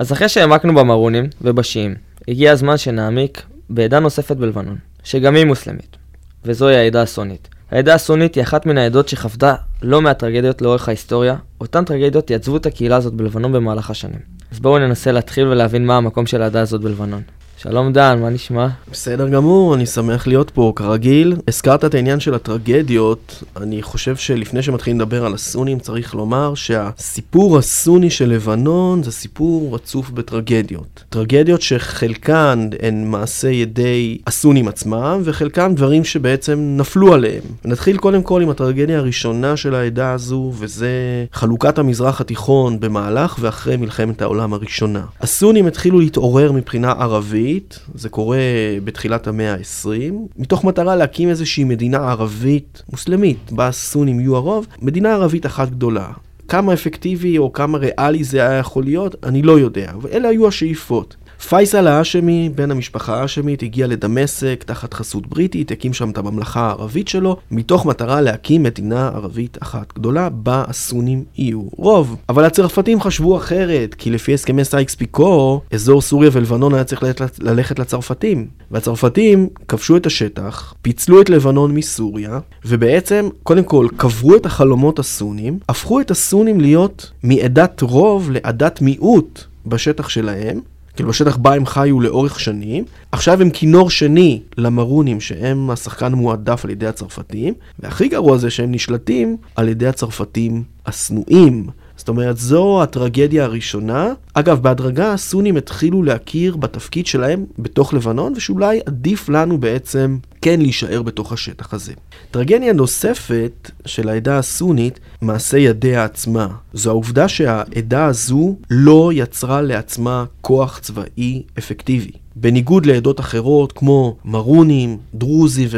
אז אחרי שהעמקנו במרונים ובשיעים, הגיע הזמן שנעמיק בעדה נוספת בלבנון, שגם היא מוסלמית, וזוהי העדה הסונית. העדה הסונית היא אחת מן העדות שחוותה לא מעט טרגדיות לאורך ההיסטוריה, אותן טרגדיות יעצבו את הקהילה הזאת בלבנון במהלך השנים. אז בואו ננסה להתחיל ולהבין מה המקום של העדה הזאת בלבנון. שלום דן, מה נשמע? בסדר גמור, אני שמח להיות פה, כרגיל. הזכרת את העניין של הטרגדיות, אני חושב שלפני שמתחילים לדבר על הסונים, צריך לומר שהסיפור הסוני של לבנון זה סיפור רצוף בטרגדיות. טרגדיות שחלקן הן מעשה ידי הסונים עצמם, וחלקם דברים שבעצם נפלו עליהם. נתחיל קודם כל עם הטרגדיה הראשונה של העדה הזו, וזה חלוקת המזרח התיכון במהלך ואחרי מלחמת העולם הראשונה. הסונים התחילו להתעורר מבחינה ערבית. ערבית, זה קורה בתחילת המאה ה-20, מתוך מטרה להקים איזושהי מדינה ערבית מוסלמית, בה הסונים יהיו הרוב, מדינה ערבית אחת גדולה. כמה אפקטיבי או כמה ריאלי זה היה יכול להיות, אני לא יודע, אבל אלה היו השאיפות. פייסל האשמי, בן המשפחה האשמית, הגיע לדמשק תחת חסות בריטית, הקים שם את הממלכה הערבית שלו, מתוך מטרה להקים מדינה ערבית אחת גדולה, בה הסונים יהיו רוב. אבל הצרפתים חשבו אחרת, כי לפי הסכמי סייקס פיקו, אזור סוריה ולבנון היה צריך ללכת לצרפתים. והצרפתים כבשו את השטח, פיצלו את לבנון מסוריה, ובעצם, קודם כל, קברו את החלומות הסונים, הפכו את הסונים להיות מעדת רוב לעדת מיעוט בשטח שלהם, כאילו בשטח בה הם חיו לאורך שנים, עכשיו הם כינור שני למרונים שהם השחקן מועדף על ידי הצרפתים, והכי גרוע זה שהם נשלטים על ידי הצרפתים השנואים. זאת אומרת, זו הטרגדיה הראשונה. אגב, בהדרגה הסונים התחילו להכיר בתפקיד שלהם בתוך לבנון, ושאולי עדיף לנו בעצם כן להישאר בתוך השטח הזה. טרגדיה נוספת של העדה הסונית, מעשה ידיה עצמה. זו העובדה שהעדה הזו לא יצרה לעצמה כוח צבאי אפקטיבי. בניגוד לעדות אחרות כמו מרונים, דרוזים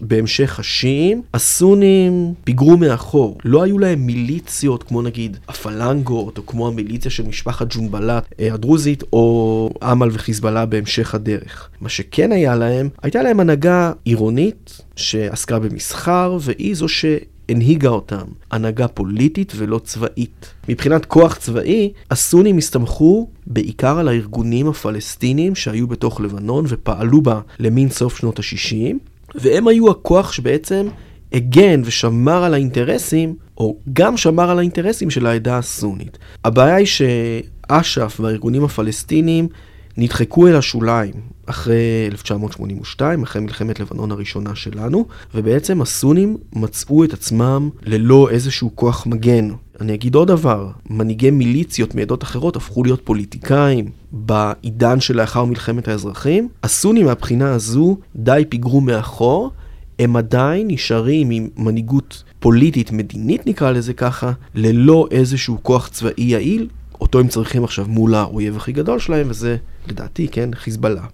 ובהמשך השיעים, הסונים פיגרו מאחור. לא היו להם מיליציות כמו נגיד הפלנגות או כמו המיליציה של משפחת ג'ונבלט אה, הדרוזית או אמל וחיזבאללה בהמשך הדרך. מה שכן היה להם, הייתה להם הנהגה עירונית שעסקה במסחר והיא זו ש... הנהיגה אותם הנהגה פוליטית ולא צבאית. מבחינת כוח צבאי, הסונים הסתמכו בעיקר על הארגונים הפלסטינים שהיו בתוך לבנון ופעלו בה למין סוף שנות ה-60, והם היו הכוח שבעצם הגן ושמר על האינטרסים, או גם שמר על האינטרסים של העדה הסונית. הבעיה היא שאש"ף והארגונים הפלסטינים נדחקו אל השוליים אחרי 1982, אחרי מלחמת לבנון הראשונה שלנו, ובעצם הסונים מצאו את עצמם ללא איזשהו כוח מגן. אני אגיד עוד דבר, מנהיגי מיליציות מעדות אחרות הפכו להיות פוליטיקאים בעידן שלאחר מלחמת האזרחים. הסונים מהבחינה הזו די פיגרו מאחור, הם עדיין נשארים עם מנהיגות פוליטית מדינית נקרא לזה ככה, ללא איזשהו כוח צבאי יעיל, אותו הם צריכים עכשיו מול האויב הכי גדול שלהם, וזה לדעתי, כן, חיזבאללה.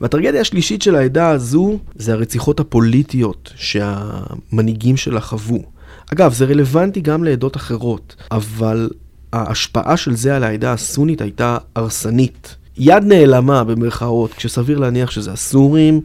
והטרגדיה השלישית של העדה הזו זה הרציחות הפוליטיות שהמנהיגים שלה חוו. אגב, זה רלוונטי גם לעדות אחרות, אבל ההשפעה של זה על העדה הסונית הייתה הרסנית. יד נעלמה במרכאות, כשסביר להניח שזה הסורים,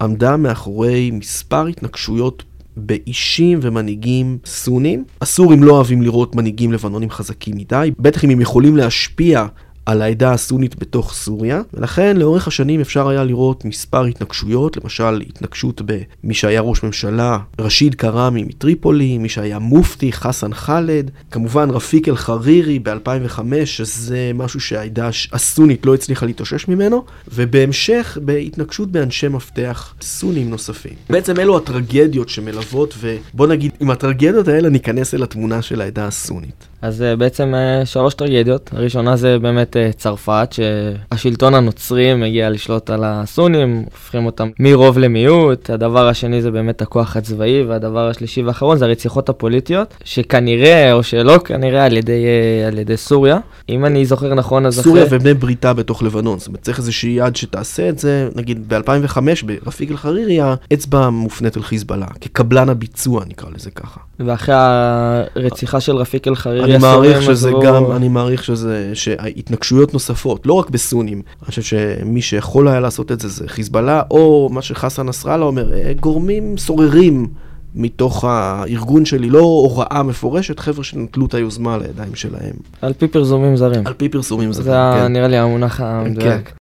עמדה מאחורי מספר התנגשויות באישים ומנהיגים סונים. הסורים לא אוהבים לראות מנהיגים לבנונים חזקים מדי, בטח אם הם יכולים להשפיע על העדה הסונית בתוך סוריה, ולכן לאורך השנים אפשר היה לראות מספר התנגשויות, למשל התנגשות במי שהיה ראש ממשלה, רשיד קראמי מטריפולי, מי שהיה מופתי, חסן חאלד, כמובן רפיק אל-חרירי ב-2005, שזה משהו שהעדה הסונית לא הצליחה להתאושש ממנו, ובהמשך בהתנגשות באנשי מפתח סונים נוספים. בעצם אלו הטרגדיות שמלוות, ובוא נגיד, עם הטרגדיות האלה ניכנס אל התמונה של העדה הסונית. אז uh, בעצם uh, שלוש טרגדיות. הראשונה זה באמת uh, צרפת, שהשלטון הנוצרי מגיע לשלוט על הסונים, הופכים אותם מרוב למיעוט. הדבר השני זה באמת הכוח הצבאי, והדבר השלישי והאחרון זה הרציחות הפוליטיות, שכנראה, או שלא כנראה, על ידי, על ידי סוריה. אם אני זוכר נכון, אז סוריה אחרי... ובני בריתה בתוך לבנון. זאת אומרת, צריך איזושהי יד שתעשה את זה. נגיד ב-2005, ברפיק אל-חרירי, האצבע מופנית אל חיזבאללה, כקבלן הביצוע, נקרא לזה ככה. ואחרי הרציחה של רפיק אל-חרירי, אני מעריך שזה גם, אני מעריך שזה, שהתנגשויות נוספות, לא רק בסונים, אני חושב שמי שיכול היה לעשות את זה זה חיזבאללה, או מה שחסן נסראללה אומר, אה, גורמים סוררים מתוך הארגון שלי, לא הוראה מפורשת, חבר'ה שנטלו את היוזמה לידיים שלהם. על פי פרסומים זרים. על פי פרסומים זרים, זה כן. נראה לי המונח המדויק. כן.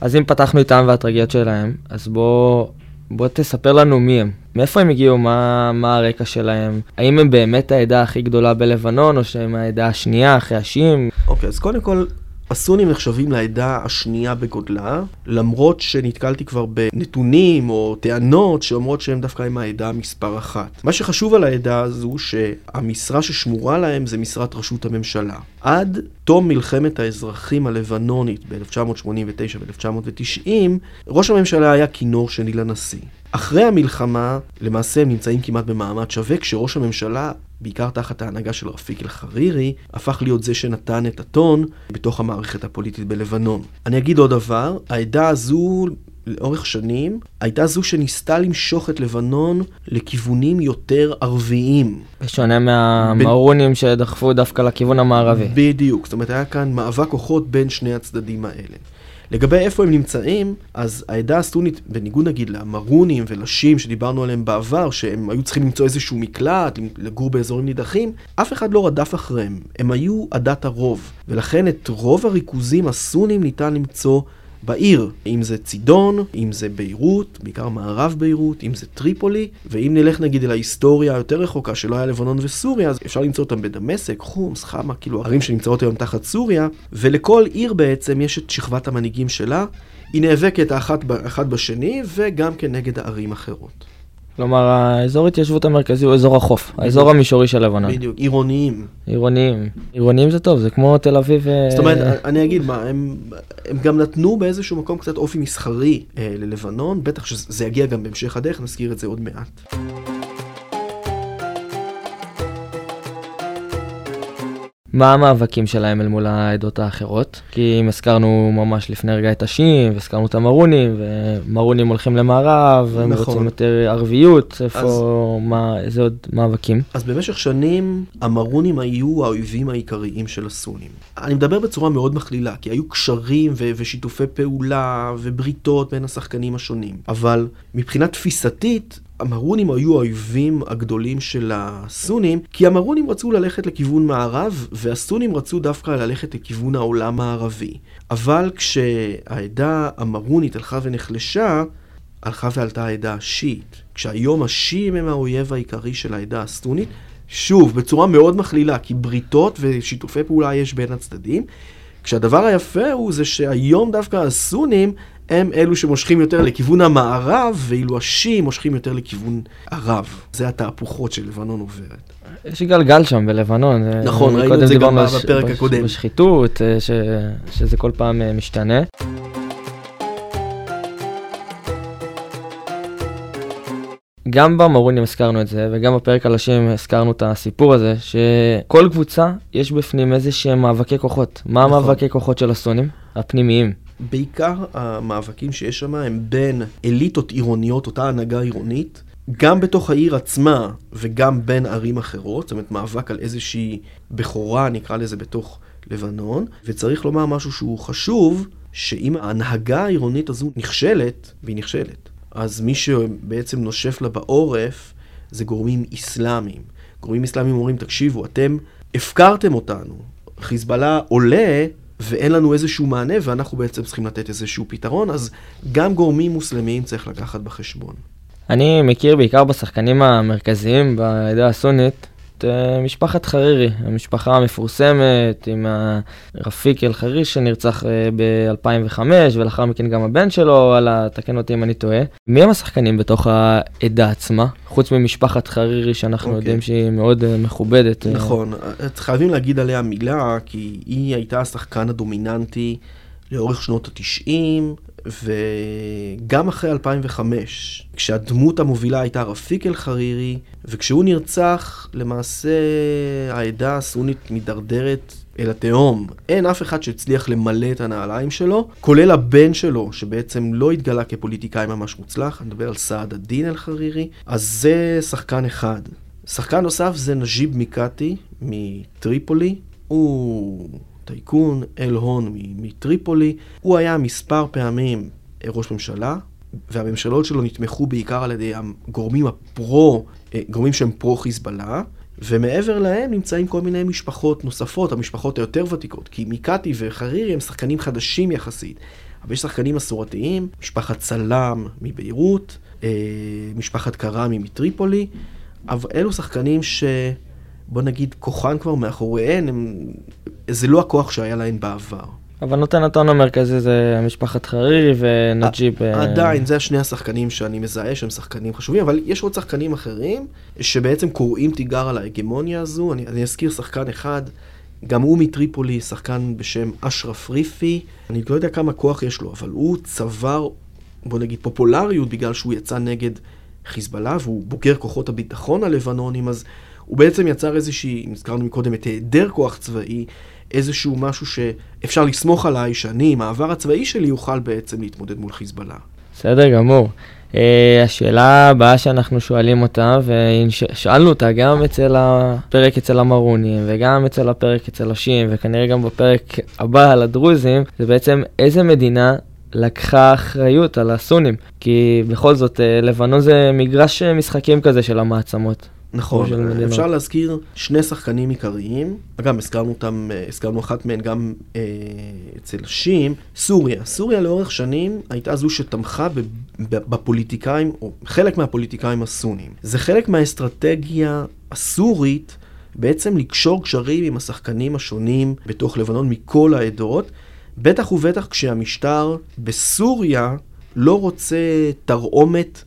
אז אם פתחנו איתם והטרגיות שלהם, אז בוא, בוא תספר לנו מי הם. מאיפה הם הגיעו, מה, מה הרקע שלהם, האם הם באמת העדה הכי גדולה בלבנון, או שהם העדה השנייה אחרי השיעים? אוקיי, אז קודם כל, הסונים נחשבים לעדה השנייה בגודלה, למרות שנתקלתי כבר בנתונים או טענות שאומרות שהם דווקא עם העדה מספר אחת. מה שחשוב על העדה הזו שהמשרה ששמורה להם זה משרת ראשות הממשלה. עד תום מלחמת האזרחים הלבנונית ב-1989 ו-1990, ראש הממשלה היה כינור שני לנשיא. אחרי המלחמה, למעשה הם נמצאים כמעט במעמד שווה, כשראש הממשלה, בעיקר תחת ההנהגה של רפיק אל-חרירי, הפך להיות זה שנתן את הטון בתוך המערכת הפוליטית בלבנון. אני אגיד עוד דבר, העדה הזו... לאורך שנים, הייתה זו שניסתה למשוך את לבנון לכיוונים יותר ערביים. בשונה מהמרונים ב... שדחפו דווקא לכיוון המערבי. בדיוק, זאת אומרת היה כאן מאבק כוחות בין שני הצדדים האלה. לגבי איפה הם נמצאים, אז העדה הסונית, בניגוד נגיד למרונים ולשים שדיברנו עליהם בעבר, שהם היו צריכים למצוא איזשהו מקלט, לגור באזורים נידחים, אף אחד לא רדף אחריהם. הם היו עדת הרוב, ולכן את רוב הריכוזים הסונים ניתן למצוא בעיר, אם זה צידון, אם זה ביירות, בעיקר מערב ביירות, אם זה טריפולי, ואם נלך נגיד אל ההיסטוריה היותר רחוקה שלא היה לבנון וסוריה, אז אפשר למצוא אותם בדמשק, חומס, חמה, כאילו ערים שנמצאות היום תחת סוריה, ולכל עיר בעצם יש את שכבת המנהיגים שלה, היא נאבקת האחת, אחת בשני, וגם כן נגד הערים אחרות. כלומר, האזור התיישבות המרכזי הוא אזור החוף, האזור המישורי של לבנון. בדיוק, עירוניים. עירוניים. עירוניים זה טוב, זה כמו תל אביב. זאת אומרת, אני אגיד מה, הם, הם גם נתנו באיזשהו מקום קצת אופי מסחרי אה, ללבנון, בטח שזה יגיע גם בהמשך הדרך, נזכיר את זה עוד מעט. מה המאבקים שלהם אל מול העדות האחרות? כי אם הזכרנו ממש לפני רגע את השיעים, והזכרנו את המרונים, ומרונים הולכים למערב, והם נכון. רוצים יותר ערביות, איפה, אז, מה, איזה עוד מאבקים? אז במשך שנים המרונים היו האויבים העיקריים של הסונים. אני מדבר בצורה מאוד מכלילה, כי היו קשרים ו- ושיתופי פעולה ובריתות בין השחקנים השונים. אבל מבחינה תפיסתית, המרונים היו האויבים הגדולים של הסונים, כי המרונים רצו ללכת לכיוון מערב, והסונים רצו דווקא ללכת לכיוון העולם הערבי. אבל כשהעדה המרונית הלכה ונחלשה, הלכה ועלתה העדה השיעית. כשהיום השיעים הם האויב העיקרי של העדה הסונית, שוב, בצורה מאוד מכלילה, כי בריתות ושיתופי פעולה יש בין הצדדים. כשהדבר היפה הוא זה שהיום דווקא הסונים הם אלו שמושכים יותר לכיוון המערב, ואילו השיעים מושכים יותר לכיוון ערב. זה התהפוכות שלבנון עוברת. יש גלגל שם בלבנון. נכון, ראינו את זה גם בפרק בש, הקודם. בשחיתות, אה, ש, שזה כל פעם אה, משתנה. גם במרונים הזכרנו את זה, וגם בפרק על השם הזכרנו את הסיפור הזה, שכל קבוצה יש בפנים איזה שהם מאבקי כוחות. מה נכון. המאבקי כוחות של הסונים? הפנימיים. בעיקר המאבקים שיש שם הם בין אליטות עירוניות, אותה הנהגה עירונית, גם בתוך העיר עצמה וגם בין ערים אחרות, זאת אומרת מאבק על איזושהי בכורה, נקרא לזה, בתוך לבנון, וצריך לומר משהו שהוא חשוב, שאם ההנהגה העירונית הזו נכשלת, והיא נכשלת, אז מי שבעצם נושף לה בעורף זה גורמים אסלאמיים. גורמים אסלאמיים אומרים, תקשיבו, אתם הפקרתם אותנו. חיזבאללה עולה ואין לנו איזשהו מענה, ואנחנו בעצם צריכים לתת איזשהו פתרון, אז גם גורמים מוסלמיים צריך לקחת בחשבון. אני מכיר בעיקר בשחקנים המרכזיים בעדה הסונית, את אה, משפחת חרירי, המשפחה המפורסמת עם רפיק אל-חרירי שנרצח אה, ב-2005 ולאחר מכן גם הבן שלו, וואלה, תקן אותי אם אני טועה. מי הם השחקנים בתוך העדה עצמה? חוץ ממשפחת חרירי שאנחנו okay. אוקיי. יודעים שהיא מאוד אה, מכובדת. נכון, חייבים להגיד עליה מילה כי היא הייתה השחקן הדומיננטי לאורך שנות התשעים, וגם אחרי 2005, כשהדמות המובילה הייתה רפיק אל-חרירי, וכשהוא נרצח, למעשה העדה הסונית מידרדרת אל התהום. אין אף אחד שהצליח למלא את הנעליים שלו, כולל הבן שלו, שבעצם לא התגלה כפוליטיקאי ממש מוצלח, אני מדבר על סעד א-דין אל-חרירי, אז זה שחקן אחד. שחקן נוסף זה נג'יב מיקאטי מטריפולי, הוא טייקון, אל הון מטריפולי. הוא היה מספר פעמים ראש ממשלה, והממשלות שלו נתמכו בעיקר על ידי הגורמים הפרו, גורמים שהם פרו-חיזבאללה, ומעבר להם נמצאים כל מיני משפחות נוספות, המשפחות היותר ותיקות, כי מיקטי וחרירי הם שחקנים חדשים יחסית. אבל יש שחקנים מסורתיים, משפחת סלאם מביירות, אה, משפחת קראמי מטריפולי, אבל אלו שחקנים ש... בוא נגיד, כוחן כבר מאחוריהן, הם... זה לא הכוח שהיה להן בעבר. אבל נותן הטון המרכזי זה משפחת חרירי ונג'יב. אה, עדיין, זה השני השחקנים שאני מזהה שהם שחקנים חשובים, אבל יש עוד שחקנים אחרים שבעצם קוראים תיגר על ההגמוניה הזו. אני, אני אזכיר שחקן אחד, גם הוא מטריפולי, שחקן בשם אשרף ריפי. אני לא יודע כמה כוח יש לו, אבל הוא צבר, בוא נגיד, פופולריות בגלל שהוא יצא נגד חיזבאללה, והוא בוגר כוחות הביטחון הלבנונים, אז הוא בעצם יצר איזושהי, אם הזכרנו מקודם את היעדר כוח צבאי, איזשהו משהו שאפשר לסמוך עליי, שאני עם העבר הצבאי שלי אוכל בעצם להתמודד מול חיזבאללה. בסדר גמור. Uh, השאלה הבאה שאנחנו שואלים אותה, ושאלנו אותה גם אצל הפרק אצל המרונים, וגם אצל הפרק אצל השיעים, וכנראה גם בפרק הבא על הדרוזים, זה בעצם איזה מדינה לקחה אחריות על הסונים. כי בכל זאת, uh, לבנון זה מגרש משחקים כזה של המעצמות. נכון, אפשר להזכיר שני שחקנים עיקריים, אגב, הזכרנו אותם, אה, הזכרנו אחת מהן גם אה, אצל שים, סוריה. סוריה לאורך שנים הייתה זו שתמכה בפוליטיקאים, או חלק מהפוליטיקאים הסונים. זה חלק מהאסטרטגיה הסורית בעצם לקשור קשרים עם השחקנים השונים בתוך לבנון מכל העדות, בטח ובטח כשהמשטר בסוריה לא רוצה תרעומת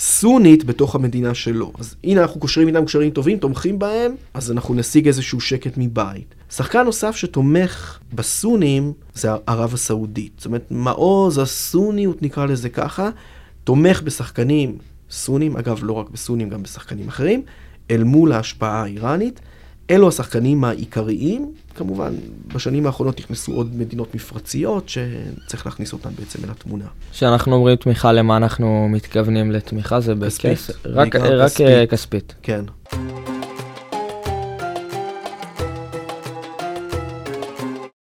סונית בתוך המדינה שלו. אז הנה אנחנו קושרים איתם קשרים טובים, תומכים בהם, אז אנחנו נשיג איזשהו שקט מבית. שחקן נוסף שתומך בסונים זה ערב הסעודית. זאת אומרת, מעוז הסוניות נקרא לזה ככה, תומך בשחקנים סונים, אגב לא רק בסונים, גם בשחקנים אחרים, אל מול ההשפעה האיראנית. אלו השחקנים העיקריים, כמובן בשנים האחרונות נכנסו עוד מדינות מפרציות שצריך להכניס אותן בעצם אל התמונה. כשאנחנו אומרים תמיכה, למה אנחנו מתכוונים לתמיכה? זה בכסף? רק, רק כספית. כספית. כן.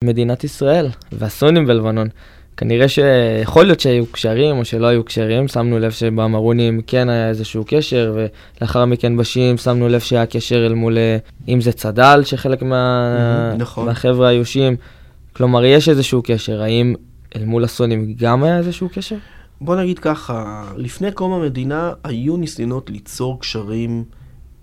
מדינת ישראל והסונים בלבנון. כנראה שיכול להיות שהיו קשרים או שלא היו קשרים, שמנו לב שבמרונים כן היה איזשהו קשר, ולאחר מכן בשיעים שמנו לב שהיה קשר אל מול, אה, אם זה צד"ל, שחלק מה... נכון. מהחבר'ה היו שיעים. כלומר, יש איזשהו קשר, האם אל מול הסונים גם היה איזשהו קשר? בוא נגיד ככה, לפני קום המדינה היו ניסיונות ליצור קשרים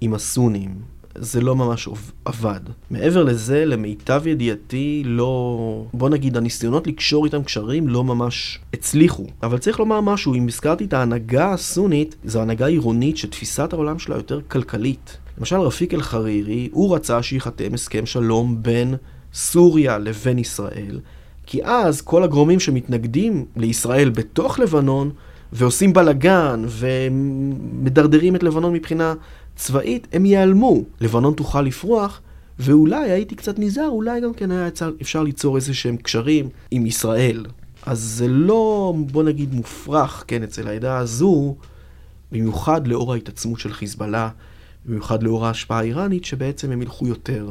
עם הסונים. זה לא ממש עבד. מעבר לזה, למיטב ידיעתי, לא... בוא נגיד, הניסיונות לקשור איתם קשרים לא ממש הצליחו. אבל צריך לומר משהו, אם הזכרתי את ההנהגה הסונית, זו הנהגה עירונית שתפיסת העולם שלה יותר כלכלית. למשל, רפיק אל-חרירי, הוא רצה שייחתם הסכם שלום בין סוריה לבין ישראל, כי אז כל הגורמים שמתנגדים לישראל בתוך לבנון, ועושים בלאגן, ומדרדרים את לבנון מבחינה צבאית, הם ייעלמו. לבנון תוכל לפרוח, ואולי, הייתי קצת נזהר, אולי גם כן היה אפשר ליצור איזה שהם קשרים עם ישראל. אז זה לא, בוא נגיד, מופרך, כן, אצל העדה הזו, במיוחד לאור ההתעצמות של חיזבאללה, במיוחד לאור ההשפעה האיראנית, שבעצם הם ילכו יותר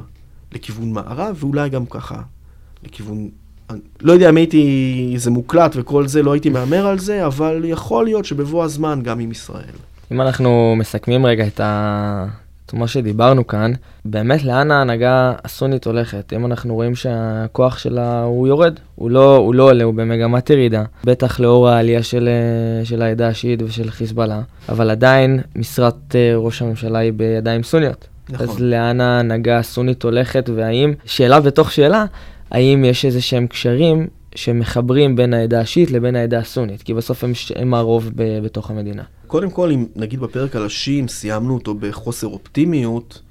לכיוון מערב, ואולי גם ככה, לכיוון... לא יודע אם הייתי, זה מוקלט וכל זה, לא הייתי מהמר על זה, אבל יכול להיות שבבוא הזמן גם עם ישראל. אם אנחנו מסכמים רגע את, ה... את מה שדיברנו כאן, באמת לאן ההנהגה הסונית הולכת? אם אנחנו רואים שהכוח שלה הוא יורד, הוא לא, הוא לא עולה, הוא במגמת ירידה, בטח לאור העלייה של, של העדה השיעית ושל חיזבאללה, אבל עדיין משרת אה, ראש הממשלה היא בידיים סוניות. נכון. אז לאן ההנהגה הסונית הולכת, והאם, שאלה בתוך שאלה, האם יש איזה שהם קשרים שמחברים בין העדה השיעית לבין העדה הסונית, כי בסוף הם, הם הרוב ב, בתוך המדינה. קודם כל, אם נגיד בפרק על השיעים סיימנו אותו בחוסר אופטימיות,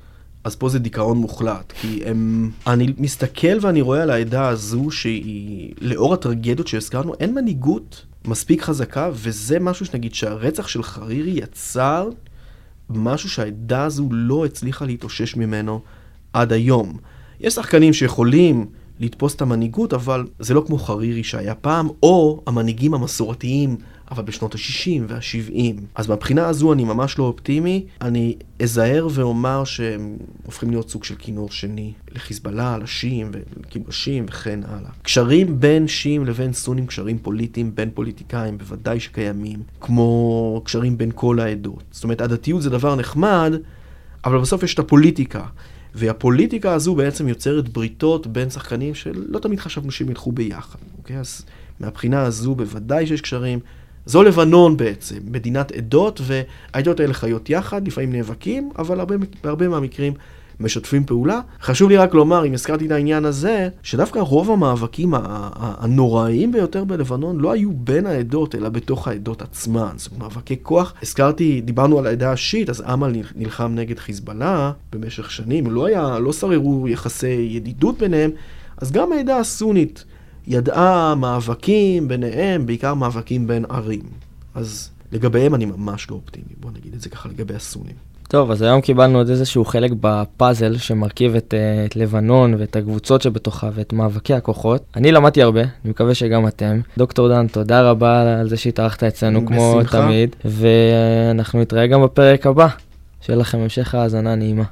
אז פה זה דיכאון מוחלט, כי הם... אני מסתכל ואני רואה על העדה הזו שהיא, לאור הטרגדיות שהזכרנו, אין מנהיגות מספיק חזקה, וזה משהו שנגיד שהרצח של חרירי יצר משהו שהעדה הזו לא הצליחה להתאושש ממנו עד היום. יש שחקנים שיכולים לתפוס את המנהיגות, אבל זה לא כמו חרירי שהיה פעם, או המנהיגים המסורתיים אבל בשנות ה-60 וה-70. אז מהבחינה הזו אני ממש לא אופטימי. אני אזהר ואומר שהם הופכים להיות סוג של כינור שני לחיזבאללה, לשיעים ולכיבושים וכן הלאה. קשרים בין שיעים לבין סונים, קשרים פוליטיים בין פוליטיקאים, בוודאי שקיימים, כמו קשרים בין כל העדות. זאת אומרת, הדתיות זה דבר נחמד, אבל בסוף יש את הפוליטיקה. והפוליטיקה הזו בעצם יוצרת בריתות בין שחקנים שלא תמיד חשבנו שהם ילכו ביחד, אוקיי? אז מהבחינה הזו בוודאי שיש קשרים. זו לבנון בעצם, מדינת עדות, והעדות האלה חיות יחד, לפעמים נאבקים, אבל הרבה, בהרבה מהמקרים משתפים פעולה. חשוב לי רק לומר, אם הזכרתי את העניין הזה, שדווקא רוב המאבקים הנוראיים ביותר בלבנון לא היו בין העדות, אלא בתוך העדות עצמן. זאת אומרת, מאבקי כוח. הזכרתי, דיברנו על העדה השיעית, אז אמל נלחם נגד חיזבאללה במשך שנים, לא, היה, לא שררו יחסי ידידות ביניהם, אז גם העדה הסונית ידעה מאבקים ביניהם, בעיקר מאבקים בין ערים. אז לגביהם אני ממש לא אופטימי, בוא נגיד את זה ככה לגבי הסונים. טוב, אז היום קיבלנו עוד איזשהו חלק בפאזל שמרכיב את, אה, את לבנון ואת הקבוצות שבתוכה ואת מאבקי הכוחות. אני למדתי הרבה, אני מקווה שגם אתם. דוקטור דן, תודה רבה על זה שהתארחת אצלנו כמו בשמחה. תמיד, ואנחנו נתראה גם בפרק הבא. שיהיה לכם המשך האזנה נעימה.